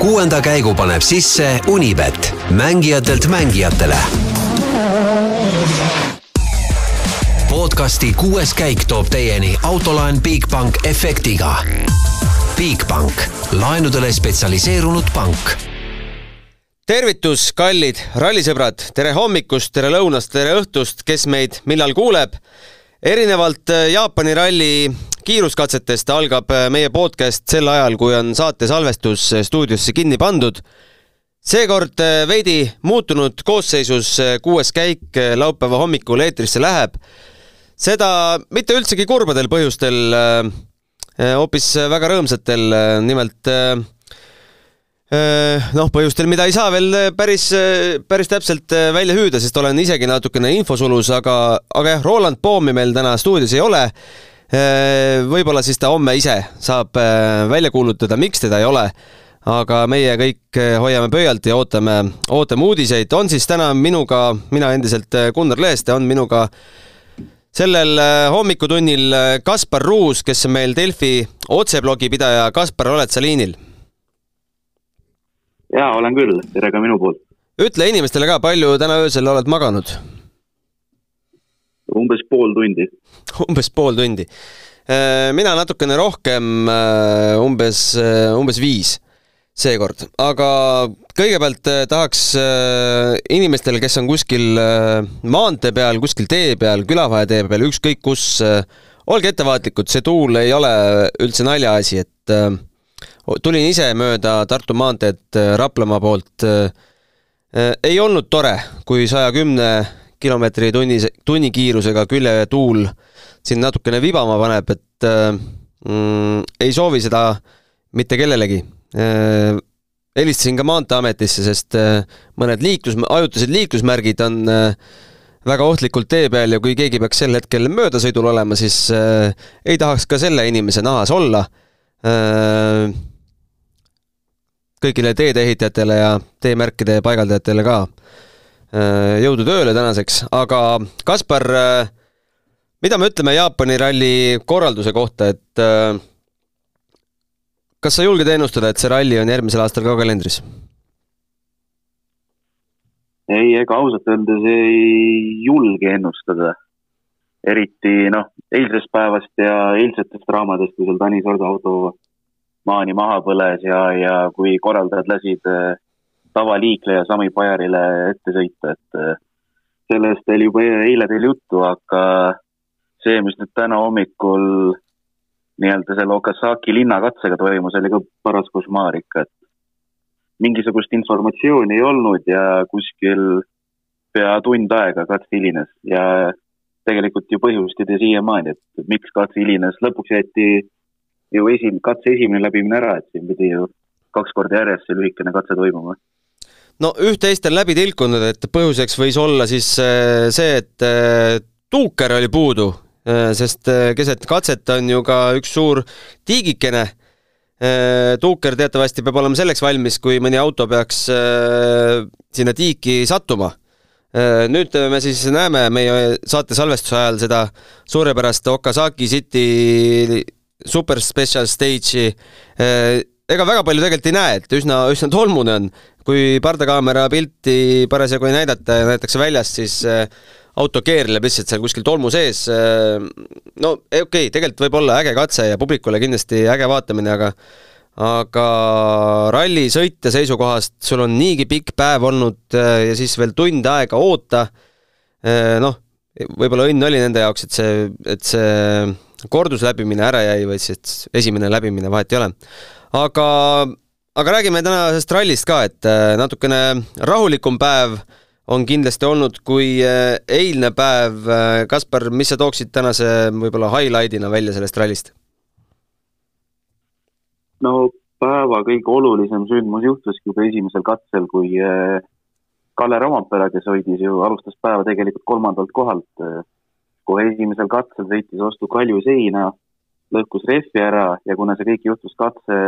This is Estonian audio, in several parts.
kuuenda käigu paneb sisse Unibet, mängijatelt mängijatele. podcasti kuues käik toob teieni autolaen Bigbank efektiga. Bigbank, laenudele spetsialiseerunud pank tervitus, kallid rallisõbrad, tere hommikust, tere lõunast, tere õhtust, kes meid millal kuuleb. erinevalt äh, Jaapani ralli kiiruskatsetest algab äh, meie podcast sel ajal, kui on saate salvestus äh, stuudiosse kinni pandud. seekord veidi muutunud koosseisus kuues käik laupäeva hommikul eetrisse läheb. seda mitte üldsegi kurbadel põhjustel, hoopis väga rõõmsatel, nimelt noh, põhjustel, mida ei saa veel päris, päris täpselt välja hüüda, sest olen isegi natukene infosulus, aga, aga jah, Roland Poomi meil täna stuudios ei ole. Võib-olla siis ta homme ise saab välja kuulutada, miks teda ei ole. aga meie kõik hoiame pöialt ja ootame, ootame uudiseid. on siis täna minuga, mina endiselt Gunnar Leeste, on minuga sellel hommikutunnil Kaspar Ruus, kes on meil Delfi otseblogi pidaja. Kaspar, oled sa liinil? jaa, olen küll, tere ka minu poolt. ütle inimestele ka, palju täna öösel oled maganud? Umbes pool tundi. umbes pool tundi. Äh, mina natukene rohkem, äh, umbes, äh, umbes viis seekord, aga kõigepealt tahaks inimestele, kes on kuskil maantee peal, kuskil tee peal, külavahetee peal, ükskõik kus, olge ettevaatlikud, see tuul ei ole üldse naljaasi, et tulin ise mööda Tartu maanteed Raplamaa poolt. Ei olnud tore, kui saja kümne kilomeetri tunnis, tunnikiirusega küljetuul sind natukene vibama paneb, et mm, ei soovi seda mitte kellelegi. helistasin ka Maanteeametisse, sest mõned liiklus, ajutised liiklusmärgid on väga ohtlikult tee peal ja kui keegi peaks sel hetkel möödasõidul olema, siis ei tahaks ka selle inimese nahas olla kõigile teedeehitajatele ja teemärkide paigaldajatele ka äh, jõudu tööle tänaseks, aga Kaspar, äh, mida me ütleme Jaapani ralli korralduse kohta, et äh, kas sa julged ennustada, et see ralli on järgmisel aastal ka kalendris? ei, ega ausalt öeldes ei julge ennustada. eriti noh, eilsest päevast ja eilsetest raamadest, kui seal Tanis Ordo auto maani maha põles ja, ja kui korraldajad lasid äh, tavaliikleja Sami Pajarile ette sõita, et äh, sellest oli juba eile teil juttu, aga see, mis nüüd täna hommikul nii-öelda selle Okasaki linnakatsega toimus, oli ka paras košmaar ikka, et mingisugust informatsiooni ei olnud ja kuskil pea tund aega katse hilines ja tegelikult ju põhjust ei tea siiamaani, et miks katse hilines, lõpuks jäeti ju esim-, katse esimene läbimine ära, et siin pidi ju kaks korda järjest see lühikene katse toimuma. No üht-teist on läbi tilkunud, et põhjuseks võis olla siis äh, see, et äh, tuuker oli puudu, äh, sest keset katset on ju ka üks suur tiigikene. tuuker teatavasti peab olema selleks valmis, kui mõni auto peaks sinna tiiki sattuma nüüd me siis näeme meie saate salvestuse ajal seda suurepärast Okasaki City super special stage'i. Ega väga palju tegelikult ei näe, et üsna, üsna tolmune on. kui pardakaamera pilti parasjagu ei näidata ja näidatakse väljast, siis eh, auto keerleb lihtsalt seal kuskil tolmu sees. Eh, no okei okay,, tegelikult võib olla äge katse ja publikule kindlasti äge vaatamine, aga aga rallisõitja seisukohast sul on niigi pikk päev olnud ja siis veel tund aega oota. noh, võib-olla õnn oli nende jaoks, et see, et see kordusläbimine ära jäi, vaid siis esimene läbimine, vahet ei ole. aga, aga räägime tänasest rallist ka, et äh, natukene rahulikum päev on kindlasti olnud kui äh, eilne päev. Äh, Kaspar, mis sa tooksid tänase võib-olla highlight'ina välja sellest rallist? no päeva kõige olulisem sündmus juhtuski juba esimesel katsel, kui Kalle Rompera, kes hoidis ju, alustas päeva tegelikult kolmandalt kohalt kohe esimesel katsel sõitis vastu Kalju seina, lõhkus rehvi ära ja kuna see kõik juhtus katse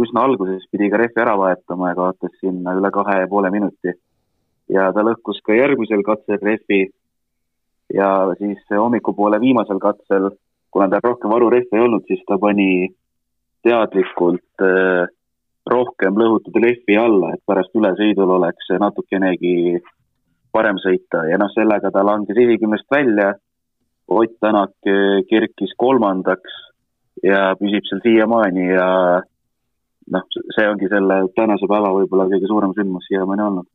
üsna alguses, pidi ka rehvi ära vahetama ja kaotas sinna üle kahe ja poole minuti. ja ta lõhkus ka järgmisel katsel rehvi ja siis hommikupoole viimasel katsel, kuna tal rohkem varurehve ei olnud, siis ta pani teadlikult äh, rohkem lõhutud lehvi alla, et pärast ülesõidul oleks natukenegi parem sõita ja noh, sellega ta langes esikümnest välja. Ott Tänak kerkis kolmandaks ja püsib seal siiamaani ja noh, see ongi selle tänase päeva võib-olla kõige suurem sündmus siiamaani olnud.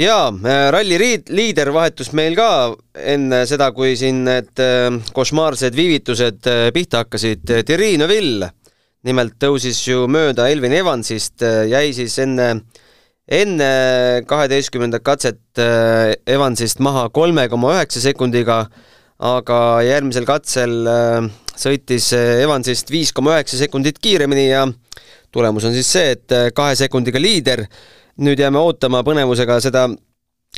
Jaa, äh, ralli riid-, liider vahetus meil ka enne seda, kui siin need äh, košmaarsed viivitused pihta hakkasid, Thierry Neuville nimelt tõusis ju mööda Elvin Evansist, jäi siis enne, enne kaheteistkümnendat katset Evansist maha kolme koma üheksa sekundiga, aga järgmisel katsel sõitis Evansist viis koma üheksa sekundit kiiremini ja tulemus on siis see, et kahe sekundiga liider. Nüüd jääme ootama põnevusega seda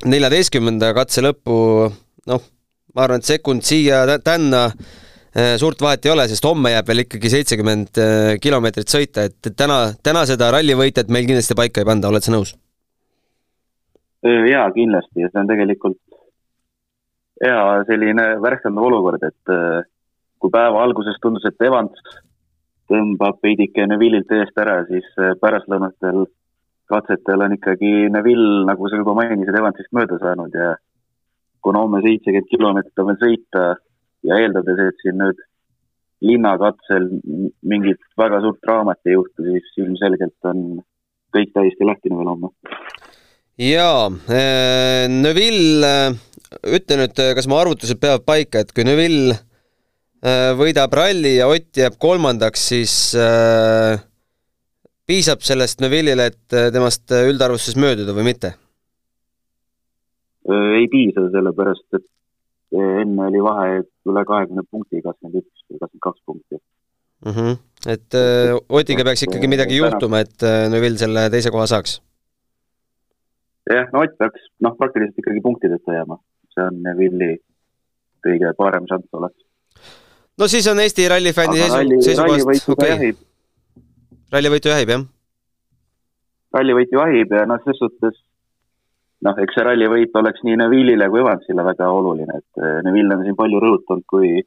neljateistkümnenda katse lõppu, noh, ma arvan, et sekund siia-tänna äh, suurt vahet ei ole, sest homme jääb veel ikkagi seitsekümmend äh, kilomeetrit sõita, et täna, täna seda rallivõitjat meil kindlasti paika ei panda, oled sa nõus? Äh, jaa, kindlasti. Ja see on tegelikult hea selline värskendav olukord, et kui päeva alguses tundus, et Evans tõmbab veidike Neville'ilt eest ära, siis pärastlõunatel katsetel on ikkagi Neville, nagu sa juba mainisid, Evansist mööda saanud ja kuna homme seitsekümmend kilomeetrit on veel sõita ja eeldades, et siin nüüd linnakatsel mingit väga suurt draamat ei juhtu, siis ilmselgelt on kõik täiesti lahtine veel homme. jaa äh,, Neville, äh, ütle nüüd, kas mu arvutused peavad paika, et kui Neville äh, võidab ralli ja Ott jääb kolmandaks, siis äh, piisab sellest Neville'ile, et äh, temast äh, üldarvustuses mööduda või mitte? Äh, ei piisa, sellepärast et enne oli vahe üle kahekümne punkti, kakskümmend üks või kakskümmend kaks punkti mm. -hmm. et äh, Otiga peaks ikkagi midagi juhtuma, et Neville selle teise koha saaks? jah, no Ott peaks noh, praktiliselt ikkagi punktideta jääma, see on Neville'i kõige parem šanss oleks. no siis on Eesti rallifänni seisu, seisukohast okei okay rallivõitu jahib, jah? rallivõitu jahib ja noh, selles suhtes noh, eks see rallivõit oleks nii Neville'ile kui Evansile väga oluline, et eh, Neville on siin palju rõhutanud, kui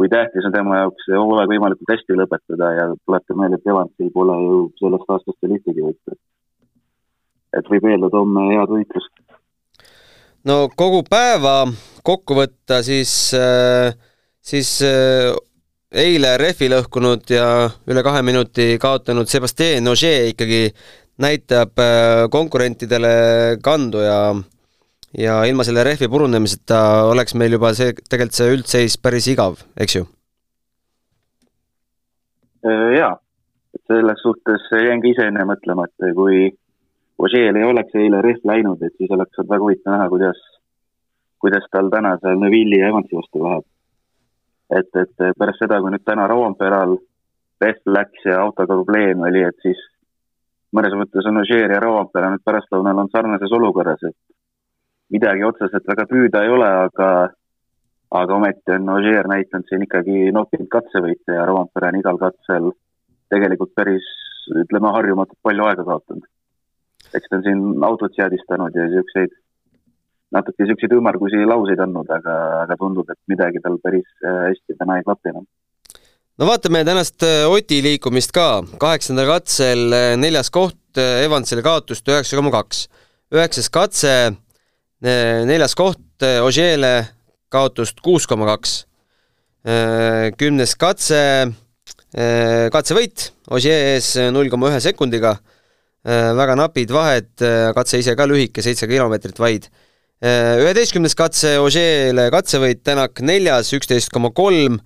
kui tähtis on tema jaoks hooaeg võimalikult hästi lõpetada ja tuletan meelde, et Evansil pole ju sellest aastast veel ühtegi võitu. et võib eeldada homme head võitlust. No kogu päeva kokku võtta, siis, eh, siis eh, eile rehvi lõhkunud ja üle kahe minuti kaotanud Sebastien Ogier ikkagi näitab äh, konkurentidele kandu ja ja ilma selle rehvi purunemiseta oleks meil juba see, tegelikult see üldseis päris igav, eks ju? Äh, jaa, selles suhtes jäin ka ise enne mõtlema, et kui Ogier'l ei oleks eile rehv läinud, et siis oleks olnud väga huvitav näha, kuidas, kuidas tal täna seal Neville'i ja Evansi vastu läheb et, et pärast seda, kui nüüd täna Roomperal rehv läks ja autoga probleem oli, et siis mõnes mõttes on Ožeer ja Roompere nüüd pärastlõunal on sarnases olukorras, et midagi otseselt väga püüda ei ole, aga aga ometi on Ožeer näidanud siin ikkagi noppinud katsevõite ja Roompere on igal katsel tegelikult päris, ütleme, harjumatult palju aega kaotanud. Eks ta on siin autot seadistanud ja niisuguseid natuke niisuguseid ümmargusi lauseid andnud, aga, aga tundub, et midagi tal päris äh, hästi täna ei klapi enam. no vaatame tänast äh, Oti liikumist ka, kaheksandal katsel äh, neljas koht, Evansile kaotust üheksa koma kaks. üheksas katse, neljas koht, Ožeele kaotust kuus koma kaks. kümnes katse, katsevõit, Ožee ees null koma ühe sekundiga, väga napid vahed, katse ise ka lühike, seitse kilomeetrit vaid Äh, üheteistkümnes katse Ožeele katsevõit, Tänak neljas, üksteist koma kolm,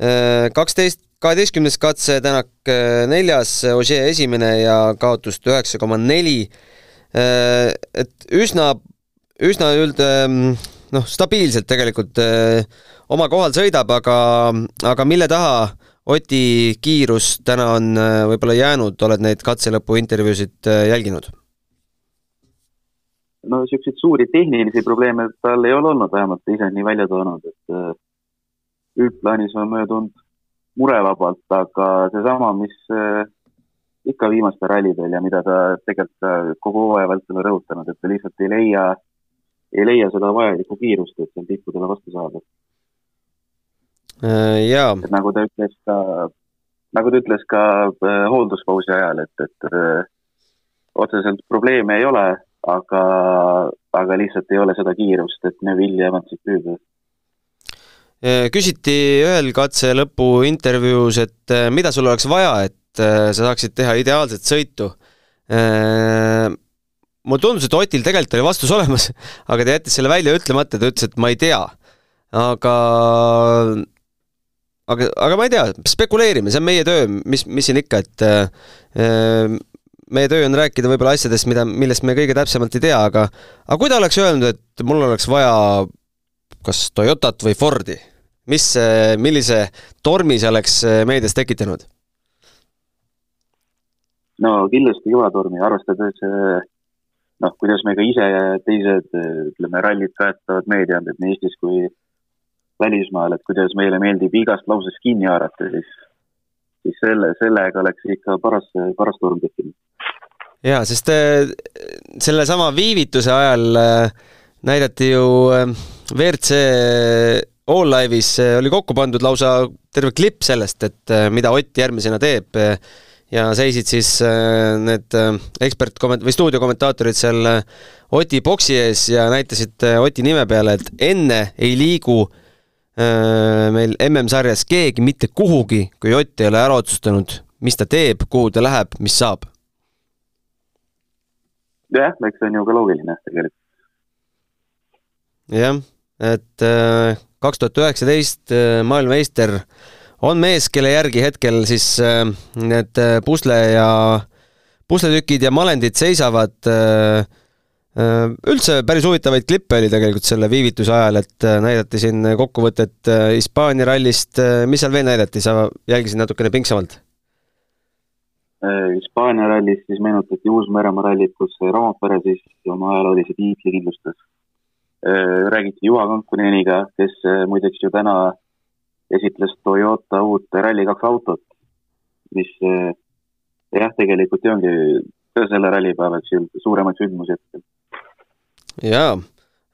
äh, kaksteist, kaheteistkümnes katse Tänak äh, neljas, Ožee esimene ja kaotust üheksa koma neli. et üsna, üsna üld-, ähm, noh, stabiilselt tegelikult oma kohal sõidab, aga, aga mille taha Oti kiirus täna on võib-olla jäänud, oled neid katselõpu intervjuusid jälginud? no niisuguseid suuri tehnilisi probleeme tal ei ole olnud, vähemalt ta ise nii välja toonud, et äh, üldplaanis on möödunud murevabalt, aga seesama, mis äh, ikka viimastel rallidel ja mida ta tegelikult kogu hooaja vältel on rõhutanud, et ta lihtsalt ei leia, ei leia seda vajalikku kiirust, et seal tippudele vastu saada äh,. Jaa. et nagu ta ütles ka nagu ta ütles ka äh, hoolduspausi ajal, et, et äh, otseselt probleeme ei ole, aga, aga lihtsalt ei ole seda kiirust, et Neville Evansit püüda küsiti ühel katse lõpu intervjuus, et mida sul oleks vaja, et sa saaksid teha ideaalset sõitu mulle tundus, et Otil tegelikult oli vastus olemas, aga ta jättis selle välja ütlemata, ta ütles, et ma ei tea. aga, aga, aga ma ei tea, spekuleerime, see on meie töö, mis, mis siin ikka, et äh, meie töö on rääkida võib-olla asjadest, mida, millest me kõige täpsemalt ei tea, aga aga kui ta oleks öelnud, et mul oleks vaja kas Toyotat või Fordi, mis, millise tormi see oleks meedias tekitanud? no kindlasti kõva tormi, arvestades noh, kuidas me ka ise ja teised, ütleme, rallit toetavad meediad, et nii Eestis kui välismaal, et kuidas meile meeldib igast lausest kinni haarata, siis, siis selle, sellega oleks ikka paras, paras torm tekkinud. jaa, sest äh, sellesama viivituse ajal äh, näidati ju äh, WRC All Live'is oli kokku pandud lausa terve klipp sellest, et mida Ott järgmisena teeb ja seisid siis need ekspertkomment- või stuudiokommentaatorid seal Oti boksi ees ja näitasid Oti nime peale, et enne ei liigu meil MM-sarjas keegi mitte kuhugi, kui Ott ei ole ära otsustanud, mis ta teeb, kuhu ta läheb, mis saab. jah, eks see on ju ka loogiline tegelikult. jah, et kaks tuhat üheksateist maailmameister äh, on mees, kelle järgi hetkel siis äh, need äh, pusle ja, pusletükid ja malendid seisavad. Äh, üldse päris huvitavaid klippe oli tegelikult selle viivituse ajal, et näidati siin kokkuvõtet Hispaania rallist, mis seal veel näidati, sa jälgisid natukene pingsamalt? Hispaania rallis siis meenutati Uus-Meremaa rallit, kus Rompere siis oma ajaloolise tiitli kindlustas. räägiti Juha Kankuneniga, kes muideks ju täna esitles Toyota uut Rally2 autot, mis jah, tegelikult ju ongi selle rallipäevaks suuremaid sündmusi hetkel. Jaa,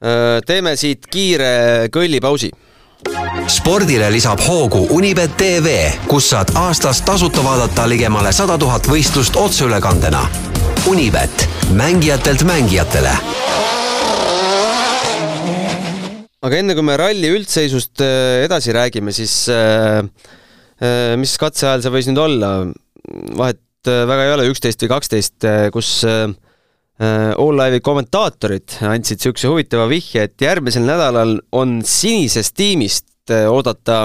äh, teeme siit kiire kõllipausi spordile lisab hoogu Unibet tv, kus saad aastas tasuta vaadata ligemale sada tuhat võistlust otseülekandena. Unibet, mängijatelt mängijatele aga enne kui me ralli üldseisust äh, edasi räägime, siis äh, äh, mis katseajal see võis nüüd olla? vahet väga ei ole, üksteist või kaksteist, kus All Live'i komentaatorid andsid niisuguse huvitava vihje, et järgmisel nädalal on sinisest tiimist oodata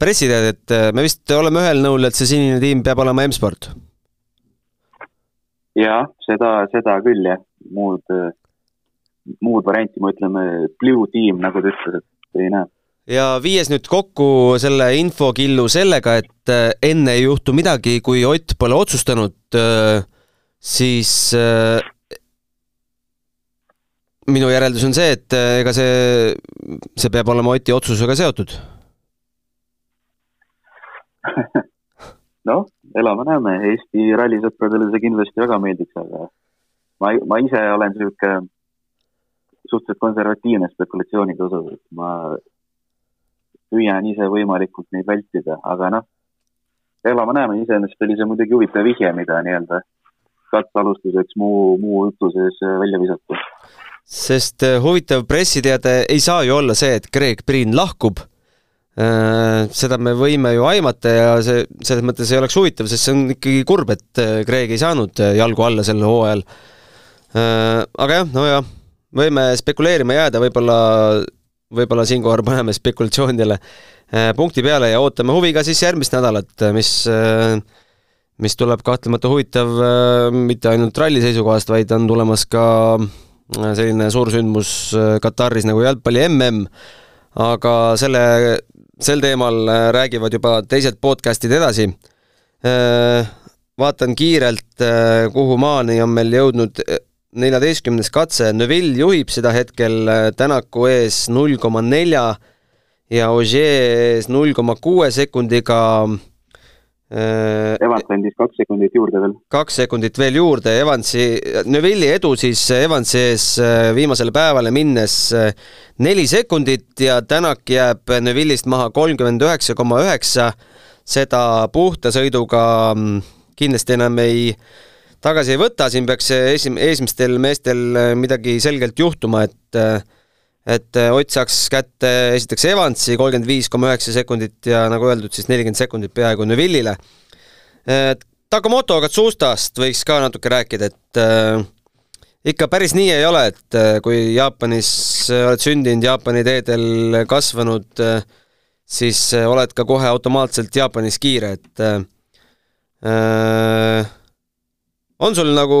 pressiteadet, me vist oleme ühel nõul, et see sinine tiim peab olema M-sport? jah, seda, seda küll jah, muud muud varianti, me ütleme blue team, nagu ta ütles, et ei näe. ja viies nüüd kokku selle infokillu sellega, et äh, enne ei juhtu midagi, kui Ott pole otsustanud, äh, siis äh, minu järeldus on see, et ega see, see peab olema Oti otsusega seotud. Noh, elame-näeme, Eesti rallisõpradele see kindlasti väga meeldiks, aga ma, ma ise olen niisugune suhteliselt konservatiivne spekulatsioonide osas, et ma püüan ise võimalikult neid vältida, aga noh, elame-näeme, iseenesest oli see muidugi huvitav vihje, mida nii-öelda katsealustuseks muu, muu jutu sees välja visata. sest äh, huvitav pressiteade ei saa ju olla see, et Greg Priin lahkub äh, seda me võime ju aimata ja see, selles mõttes ei oleks huvitav, sest see on ikkagi kurb, et äh, Greg ei saanud jalgu alla sel hooajal. aga jah, no jah võime spekuleerima jääda, võib-olla, võib-olla siinkohal paneme spekulatsioonidele äh, punkti peale ja ootame huviga siis järgmist nädalat, mis, äh, mis tuleb kahtlemata huvitav äh, mitte ainult ralli seisukohast, vaid on tulemas ka selline suursündmus Kataris nagu jalgpalli mm, aga selle, sel teemal räägivad juba teised podcast'id edasi. vaatan kiirelt, kuhu maani on meil jõudnud neljateistkümnes katse, Neville juhib seda hetkel äh, Tänaku ees null koma nelja ja Ogier ees null koma kuue sekundiga. Äh, Evans andis kaks sekundit juurde veel. kaks sekundit veel juurde, Evansi, Neville'i edu siis Evansi ees äh, viimasele päevale minnes neli sekundit ja Tänak jääb Neville'ist maha kolmkümmend üheksa koma üheksa seda puhta sõiduga mm, kindlasti enam ei, tagasi ei võta, siin peaks esim-, esimestel meestel midagi selgelt juhtuma, et et Ott saaks kätte esiteks Evansi kolmkümmend viis koma üheksa sekundit ja nagu öeldud, siis nelikümmend sekundit peaaegu Neville'ile. Takamoto Katsustast võiks ka natuke rääkida, et äh, ikka päris nii ei ole, et äh, kui Jaapanis äh, oled sündinud, Jaapani teedel kasvanud, äh, siis oled ka kohe automaatselt Jaapanis kiire, et äh, on sul nagu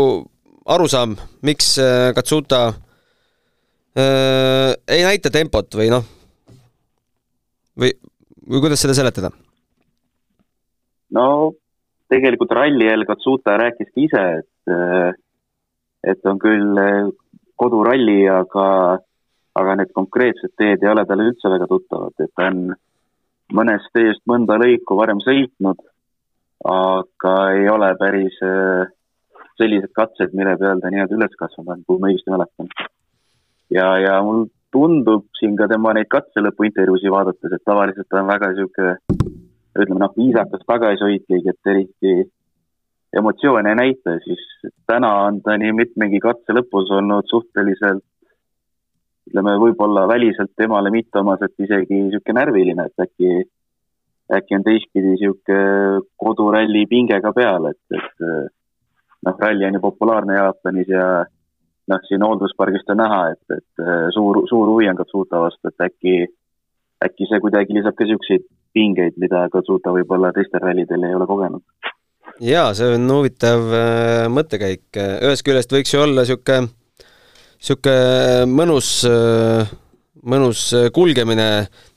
arusaam, miks Katsuta äh, ei näita tempot või noh, või, või kuidas seda seletada? no tegelikult ralli eel Katsuta rääkiski ise, et et on küll eh, koduralli, aga, aga need konkreetsed teed ei ole talle üldse väga tuttavad, et ta on mõnest teest mõnda lõiku varem sõitnud, aga ei ole päris sellised katsed, mille peal ta nii-öelda üles kasvanud on, kui ma õigesti mäletan. Ja, ja mul tundub siin ka tema neid katselõpu intervjuusid vaadates, et tavaliselt ta on väga niisugune, ütleme noh, viisakas tagasihoidlik, et eriti emotsioone ei näita, siis täna on ta nii mitmegi katse lõpus olnud suhteliselt ütleme, võib-olla väliselt temale mitteomaselt isegi niisugune närviline, et äkki, äkki on teistpidi niisugune koduralli pinge ka peal, et, et noh, ralli on ju populaarne Jaapanis ja noh, siin hoolduspargist on näha, et, et suur, suur huvi on Katsuta vastu, et äkki, äkki see kuidagi lisab ka niisuguseid pingeid, mida Katsuta võib-olla teistel rallidel ei ole kogenud jaa, see on huvitav äh, mõttekäik, ühest küljest võiks ju olla niisugune, niisugune mõnus, äh, mõnus kulgemine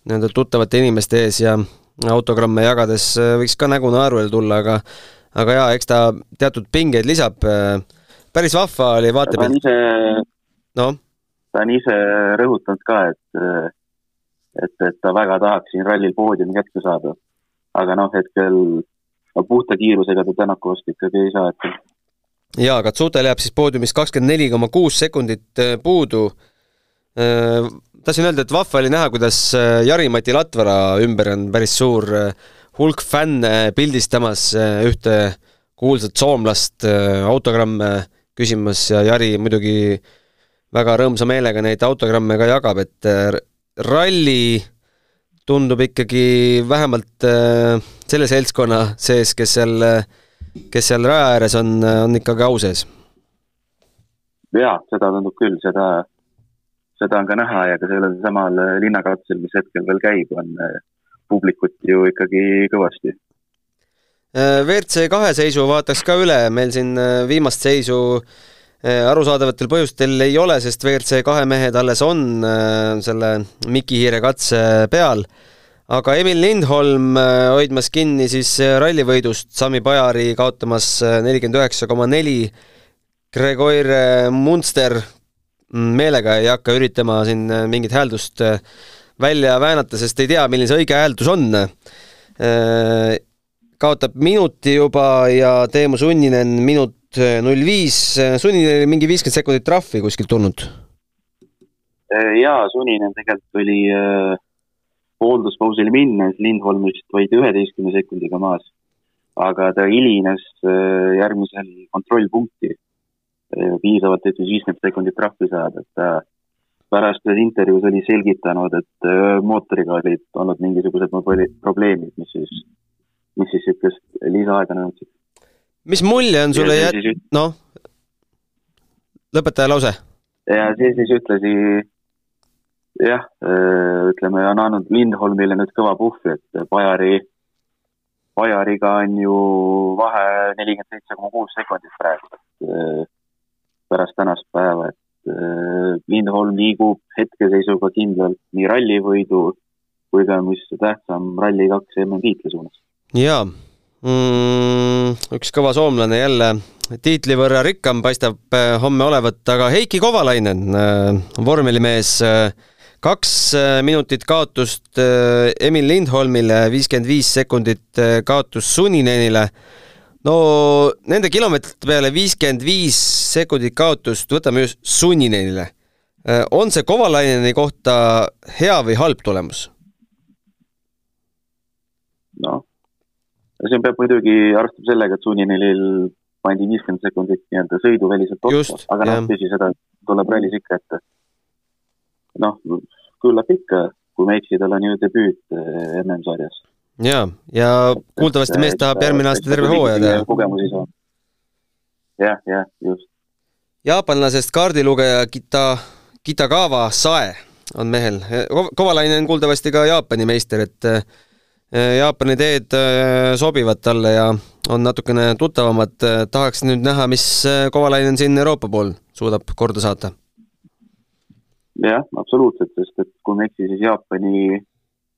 nii-öelda tuttavate inimeste ees ja autogramme jagades äh, võiks ka nägu naeru tulla, aga aga jaa, eks ta teatud pingeid lisab. Päris vahva oli vaatepilt. noh? ta on ise rõhutanud ka, et, et, et ta väga tahaks siin rallil poodiumi kätte saada. aga noh, hetkel no puhta kiirusega ta Tänaku vastu ikkagi ei saa, et jaa, Katsutel jääb siis poodiumis kakskümmend neli koma kuus sekundit äh, puudu. Äh, tahtsin öelda, et vahva oli näha, kuidas äh, Jari-Mati Latvara ümber on päris suur hulk fänne pildistamas ühte kuulsat soomlast autogramme küsimas ja Jari muidugi väga rõõmsa meelega neid autogramme ka jagab, et ralli tundub ikkagi vähemalt äh, selle seltskonna sees, kes seal, kes seal raja ääres on, on ikkagi au sees. jaa, seda tundub küll, seda, seda on ka näha ja ka sellel samal linnakatsel, mis hetkel veel käib, on äh, publikut ju ikkagi kõvasti. Äh, WRC kahe seisu vaataks ka üle, meil siin viimast seisu arusaadavatel põhjustel ei ole, sest WRC kahe mehed alles on selle Miki Hiire katse peal aga Emil Lindholm äh, hoidmas kinni siis äh, rallivõidust, Sami Pajari kaotamas äh, nelikümmend üheksa koma neli. Gregor Munster mm, meelega ei hakka üritama siin mingit hääldust välja väänata, sest ei tea, milline see õige hääldus on. Kaotab minuti juba ja Teemu Sunninen minut null viis, Sunninen oli mingi viiskümmend sekundit trahvi kuskilt tulnud. jaa, Sunninen tegelikult oli äh hoolduspausile minnes Lindholmist vaid üheteistkümne sekundiga maas. aga ta hilines äh, järgmisel kontrollpunkti äh, piisavalt, et viiskümmend sekundit trahvi saada, et ta pärast ühes intervjuus oli selgitanud, et äh, mootoriga olid olnud mingisugused probleemid, mis siis, mis siis niisugust lisaaega nõudsid. mis mulje on sulle jät-, noh, lõpeta lause. ja see siis ühtlasi jah, äh, ütleme, on andnud Lindholmile nüüd kõva puhvi, et Bajari, Bajariga on ju vahe nelikümmend seitse koma kuus sekundit praegu, et äh, pärast tänast päeva, et äh, Lindholm liigub hetkeseisuga kindlalt nii rallivõidu kui ka, mis tähtsam, Rally2 MM-tiitli suunas. Jaa mm,, üks kõva soomlane jälle tiitli võrra rikkam paistab homme olevat, aga Heiki Kovalainen, vormelimees äh, kaks äh, minutit kaotust äh, Emil Lindholmile, viiskümmend viis sekundit äh, kaotus Suninenile. no nende kilomeetrite peale viiskümmend viis sekundit kaotust, võtame just Suninenile. on see Kovalaineni kohta hea või halb tulemus? noh, siin peab muidugi arvestama sellega, et sunnilil pandi viiskümmend sekundit nii-öelda sõiduväliselt otsa, aga noh, tõsi, seda tuleb rallis ikka ette. noh, küllap ikka, kui ma ei eksi, tal on ju debüüt eh, MM-sarjas. ja, ja kuuldavasti mees tahab järgmine aasta terve hooaja teha. kogemusi saab. jah, jah, just. jaapanlasest kaardilugeja Kita, Kitagawa Sae on mehel. Kovalainen on kuuldavasti ka Jaapani meister, et eh, Jaapani teed eh, sobivad talle ja on natukene tuttavamad. tahaks nüüd näha, mis Kovalainen siin Euroopa pool suudab korda saata. jah, absoluutselt, sest et kui ma ei eksi, siis Jaapani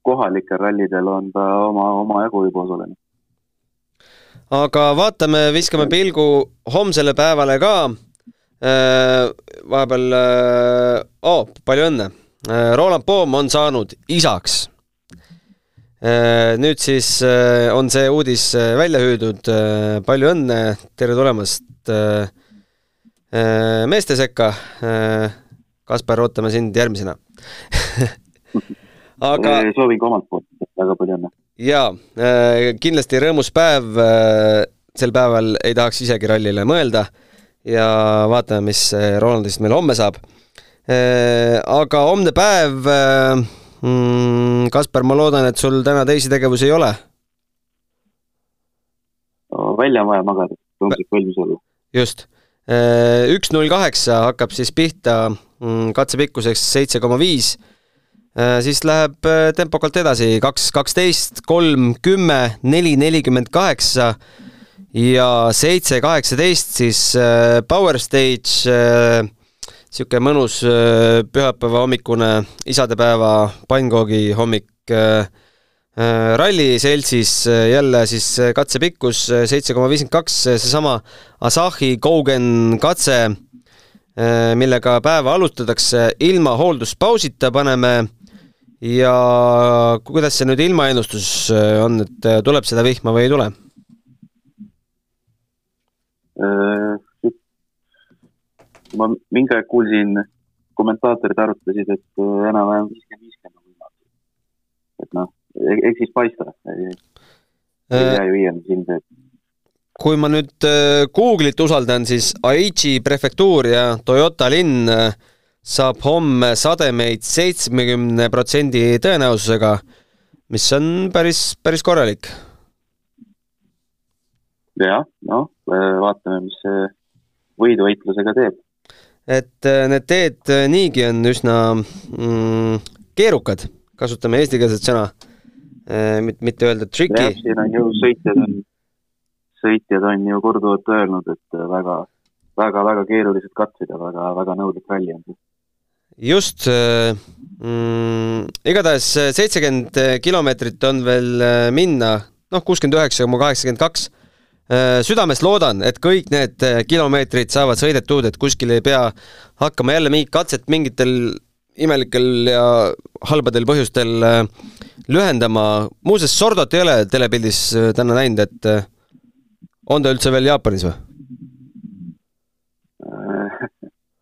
kohalikel rallidel on ta oma, omajagu juba osalenud. aga vaatame, viskame pilgu homsele päevale ka. vahepeal oh,, palju õnne Äh, Roland Poom on saanud isaks. Äh, nüüd siis äh, on see uudis välja hüüdud, palju õnne, tere tulemast meeste sekka. Kaspar, ootame sind järgmisena aga soovin ka omalt poolt väga palju õnne. jaa, kindlasti rõõmus päev, sel päeval ei tahaks isegi rallile mõelda ja vaatame, mis Rolandist meil homme saab Äh, aga homne päev, äh, mm, Kaspar, ma loodan, et sul täna teisi tegevusi ei ole? välja on vaja magada, tundlik valmis olla. just. Äh, üks null kaheksa hakkab siis pihta mm, katse pikkuseks seitse koma viis, siis läheb tempokalt edasi, kaks kaksteist, kolm kümme, neli nelikümmend kaheksa ja seitse kaheksateist siis Power Stage niisugune mõnus äh, pühapäeva hommikune isadepäeva pannkoogi hommik äh, äh, ralliseltsis jälle siis katse pikkus seitse koma viiskümmend kaks, seesama Asahi Gogen katse, millega päeva alustatakse ilma hoolduspausita, paneme ja kuidas see nüüd ilmaennustus on, et tuleb seda vihma või ei tule? Ma mingi aeg kuulsin, kommentaatorid arutasid, et äh, enam-vähem viiskümmend, viiskümmend on võimalik. et noh, e-, eks siis paista, ei äh, jää ju iial silmse ette kui ma nüüd äh, Google'it usaldan, siis Aichi prefektuur ja Toyota linn saab homme sademeid seitsmekümne protsendi tõenäosusega, mis on päris, päris korralik. jah, noh, vaatame, mis see võiduvõitlusega teeb et äh, need teed äh, niigi on üsna mm, keerukad, kasutame eestikeelset sõna, äh, mitte öelda tricky. siin on ju sõitjad on, sõitjad on ju korduvalt öelnud, et väga, väga, väga keerulised katsed ja väga, väga nõudlik ralli on just mm,, igatahes seitsekümmend kilomeetrit on veel minna, noh, kuuskümmend üheksa koma kaheksakümmend kaks südamest loodan, et kõik need äh, kilomeetrid saavad sõidetud, et kuskil ei pea hakkama jälle mingit katset mingitel imelikel ja halbadel põhjustel äh, lühendama. muuseas, Sordot ei ole telepildis täna näinud, et on ta üldse veel Jaapanis või?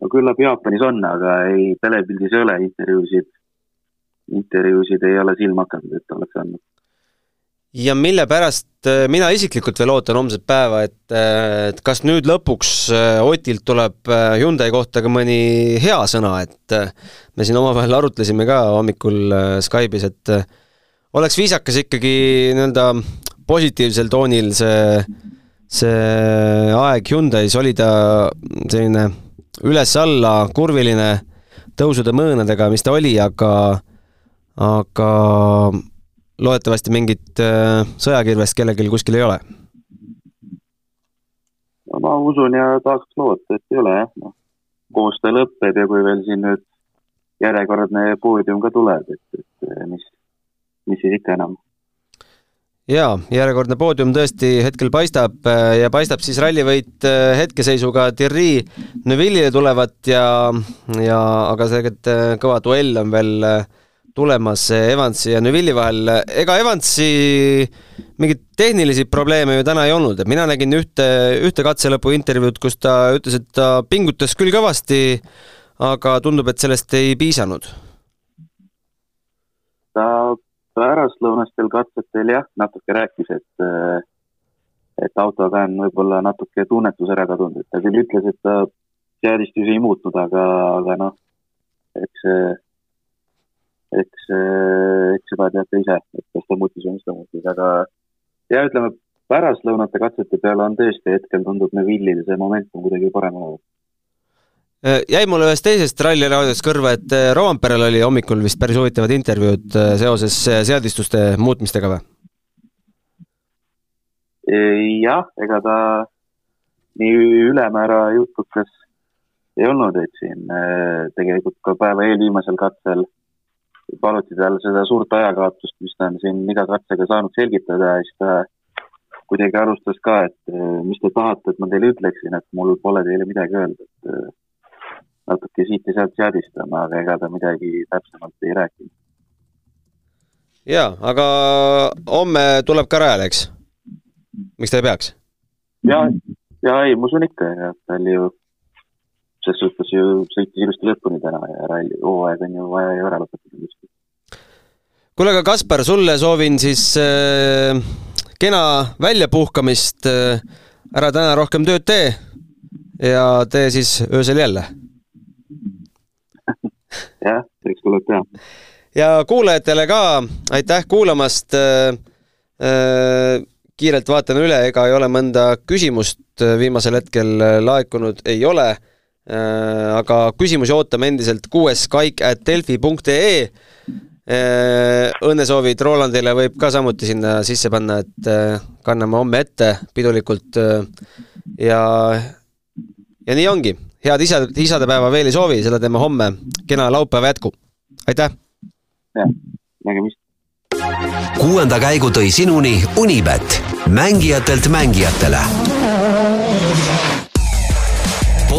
no küllap Jaapanis on, aga ei, telepildis ei ole intervjuusid, intervjuusid ei ole silma hakanud, et oleks andnud ja mille pärast äh, mina isiklikult veel ootan homset päeva, et, äh, et kas nüüd lõpuks äh, Otilt tuleb Hyundai kohta ka mõni hea sõna, et me siin omavahel arutlesime ka hommikul Skype'is, et oleks viisakas ikkagi nii-öelda positiivsel toonil see, see aeg Hyundai's oli ta selline üles-alla kurviline tõusude mõõnadega, mis ta oli, aga aga loodetavasti mingit äh, sõjakirvest kellelgi kuskil ei ole? no ma usun ja tahaks loota, et ei ole jah, noh. koostöö lõpeb ja kui veel siin nüüd järjekordne poodium ka tuleb, et, et mis, mis siis ikka enam. jaa, järjekordne poodium tõesti hetkel paistab äh, ja paistab siis rallivõit äh, hetkeseisuga Thierry Neuvillile tulevat ja, ja aga tegelikult kõva duell on veel äh, tulemas Evansi ja Neuvilli vahel. ega Evansi mingeid tehnilisi probleeme ju täna ei olnud, et mina nägin ühte, ühte katselõpu intervjuud, kus ta ütles, et ta pingutas küll kõvasti, aga tundub, et sellest ei piisanud. ta pärastlõunastel katsetel jah, natuke rääkis, et, et autoga on võib-olla natuke tunnetus ära kadunud, et ta küll ütles, et ta seadistusi ei muutnud, aga, aga noh, eks see, eks, eks seda teate ise, et kas ta muutis või mis ta muutis, aga ja ütleme, pärastlõunate katsete peale on tõesti hetkel tundub nagu Illil see momentum kuidagi parem olevat Äh, jäi mulle ühest teisest ralliraadiost kõrva, et äh, Roomperel oli hommikul vist päris huvitavad intervjuud äh, seoses seadistuste muutmistega või? jah, ega ta nii ülemäära jutukas ei olnud, et siin tegelikult ka päeva eelviimasel katsel paluti tal seda suurt ajakaotust, mis ta on siin iga katsega saanud selgitada ja siis ta kuidagi alustas ka, et mis te tahate, et ma teile ütleksin, et mul pole teile midagi öelda, et natuke siit ja sealt seadistama, aga ega ta midagi täpsemalt ei rääkinud. jaa, aga homme tuleb ka rajale, eks? miks ta ei peaks? ja, ja ei, ma usun ikka, ja tal ju ses suhtes ju sõitis ilusti lõpuni täna ja ralli, hooaeg on ju vaja ju ära lõpetada ilusti. kuule, aga Kaspar, sulle soovin siis äh, kena väljapuhkamist äh,, ära täna rohkem tööd tee ja tee siis öösel jälle jah, eks tuleb teha. ja kuulajatele ka aitäh kuulamast äh,. Äh, kiirelt vaatan üle, ega ei ole mõnda küsimust viimasel hetkel laekunud, ei ole äh,. Aga küsimusi ootame endiselt kuues kaik at delfi punkt ee äh, õnnesoovid Rolandile võib ka samuti sinna sisse panna, et äh, kanname homme ette pidulikult äh, ja, ja nii ongi head isa, isadepäeva veel ei soovi, seda teeme homme. kena laupäeva jätku. aitäh! jah, nägemist! kuuenda käigu tõi sinuni Unibet, mängijatelt mängijatele.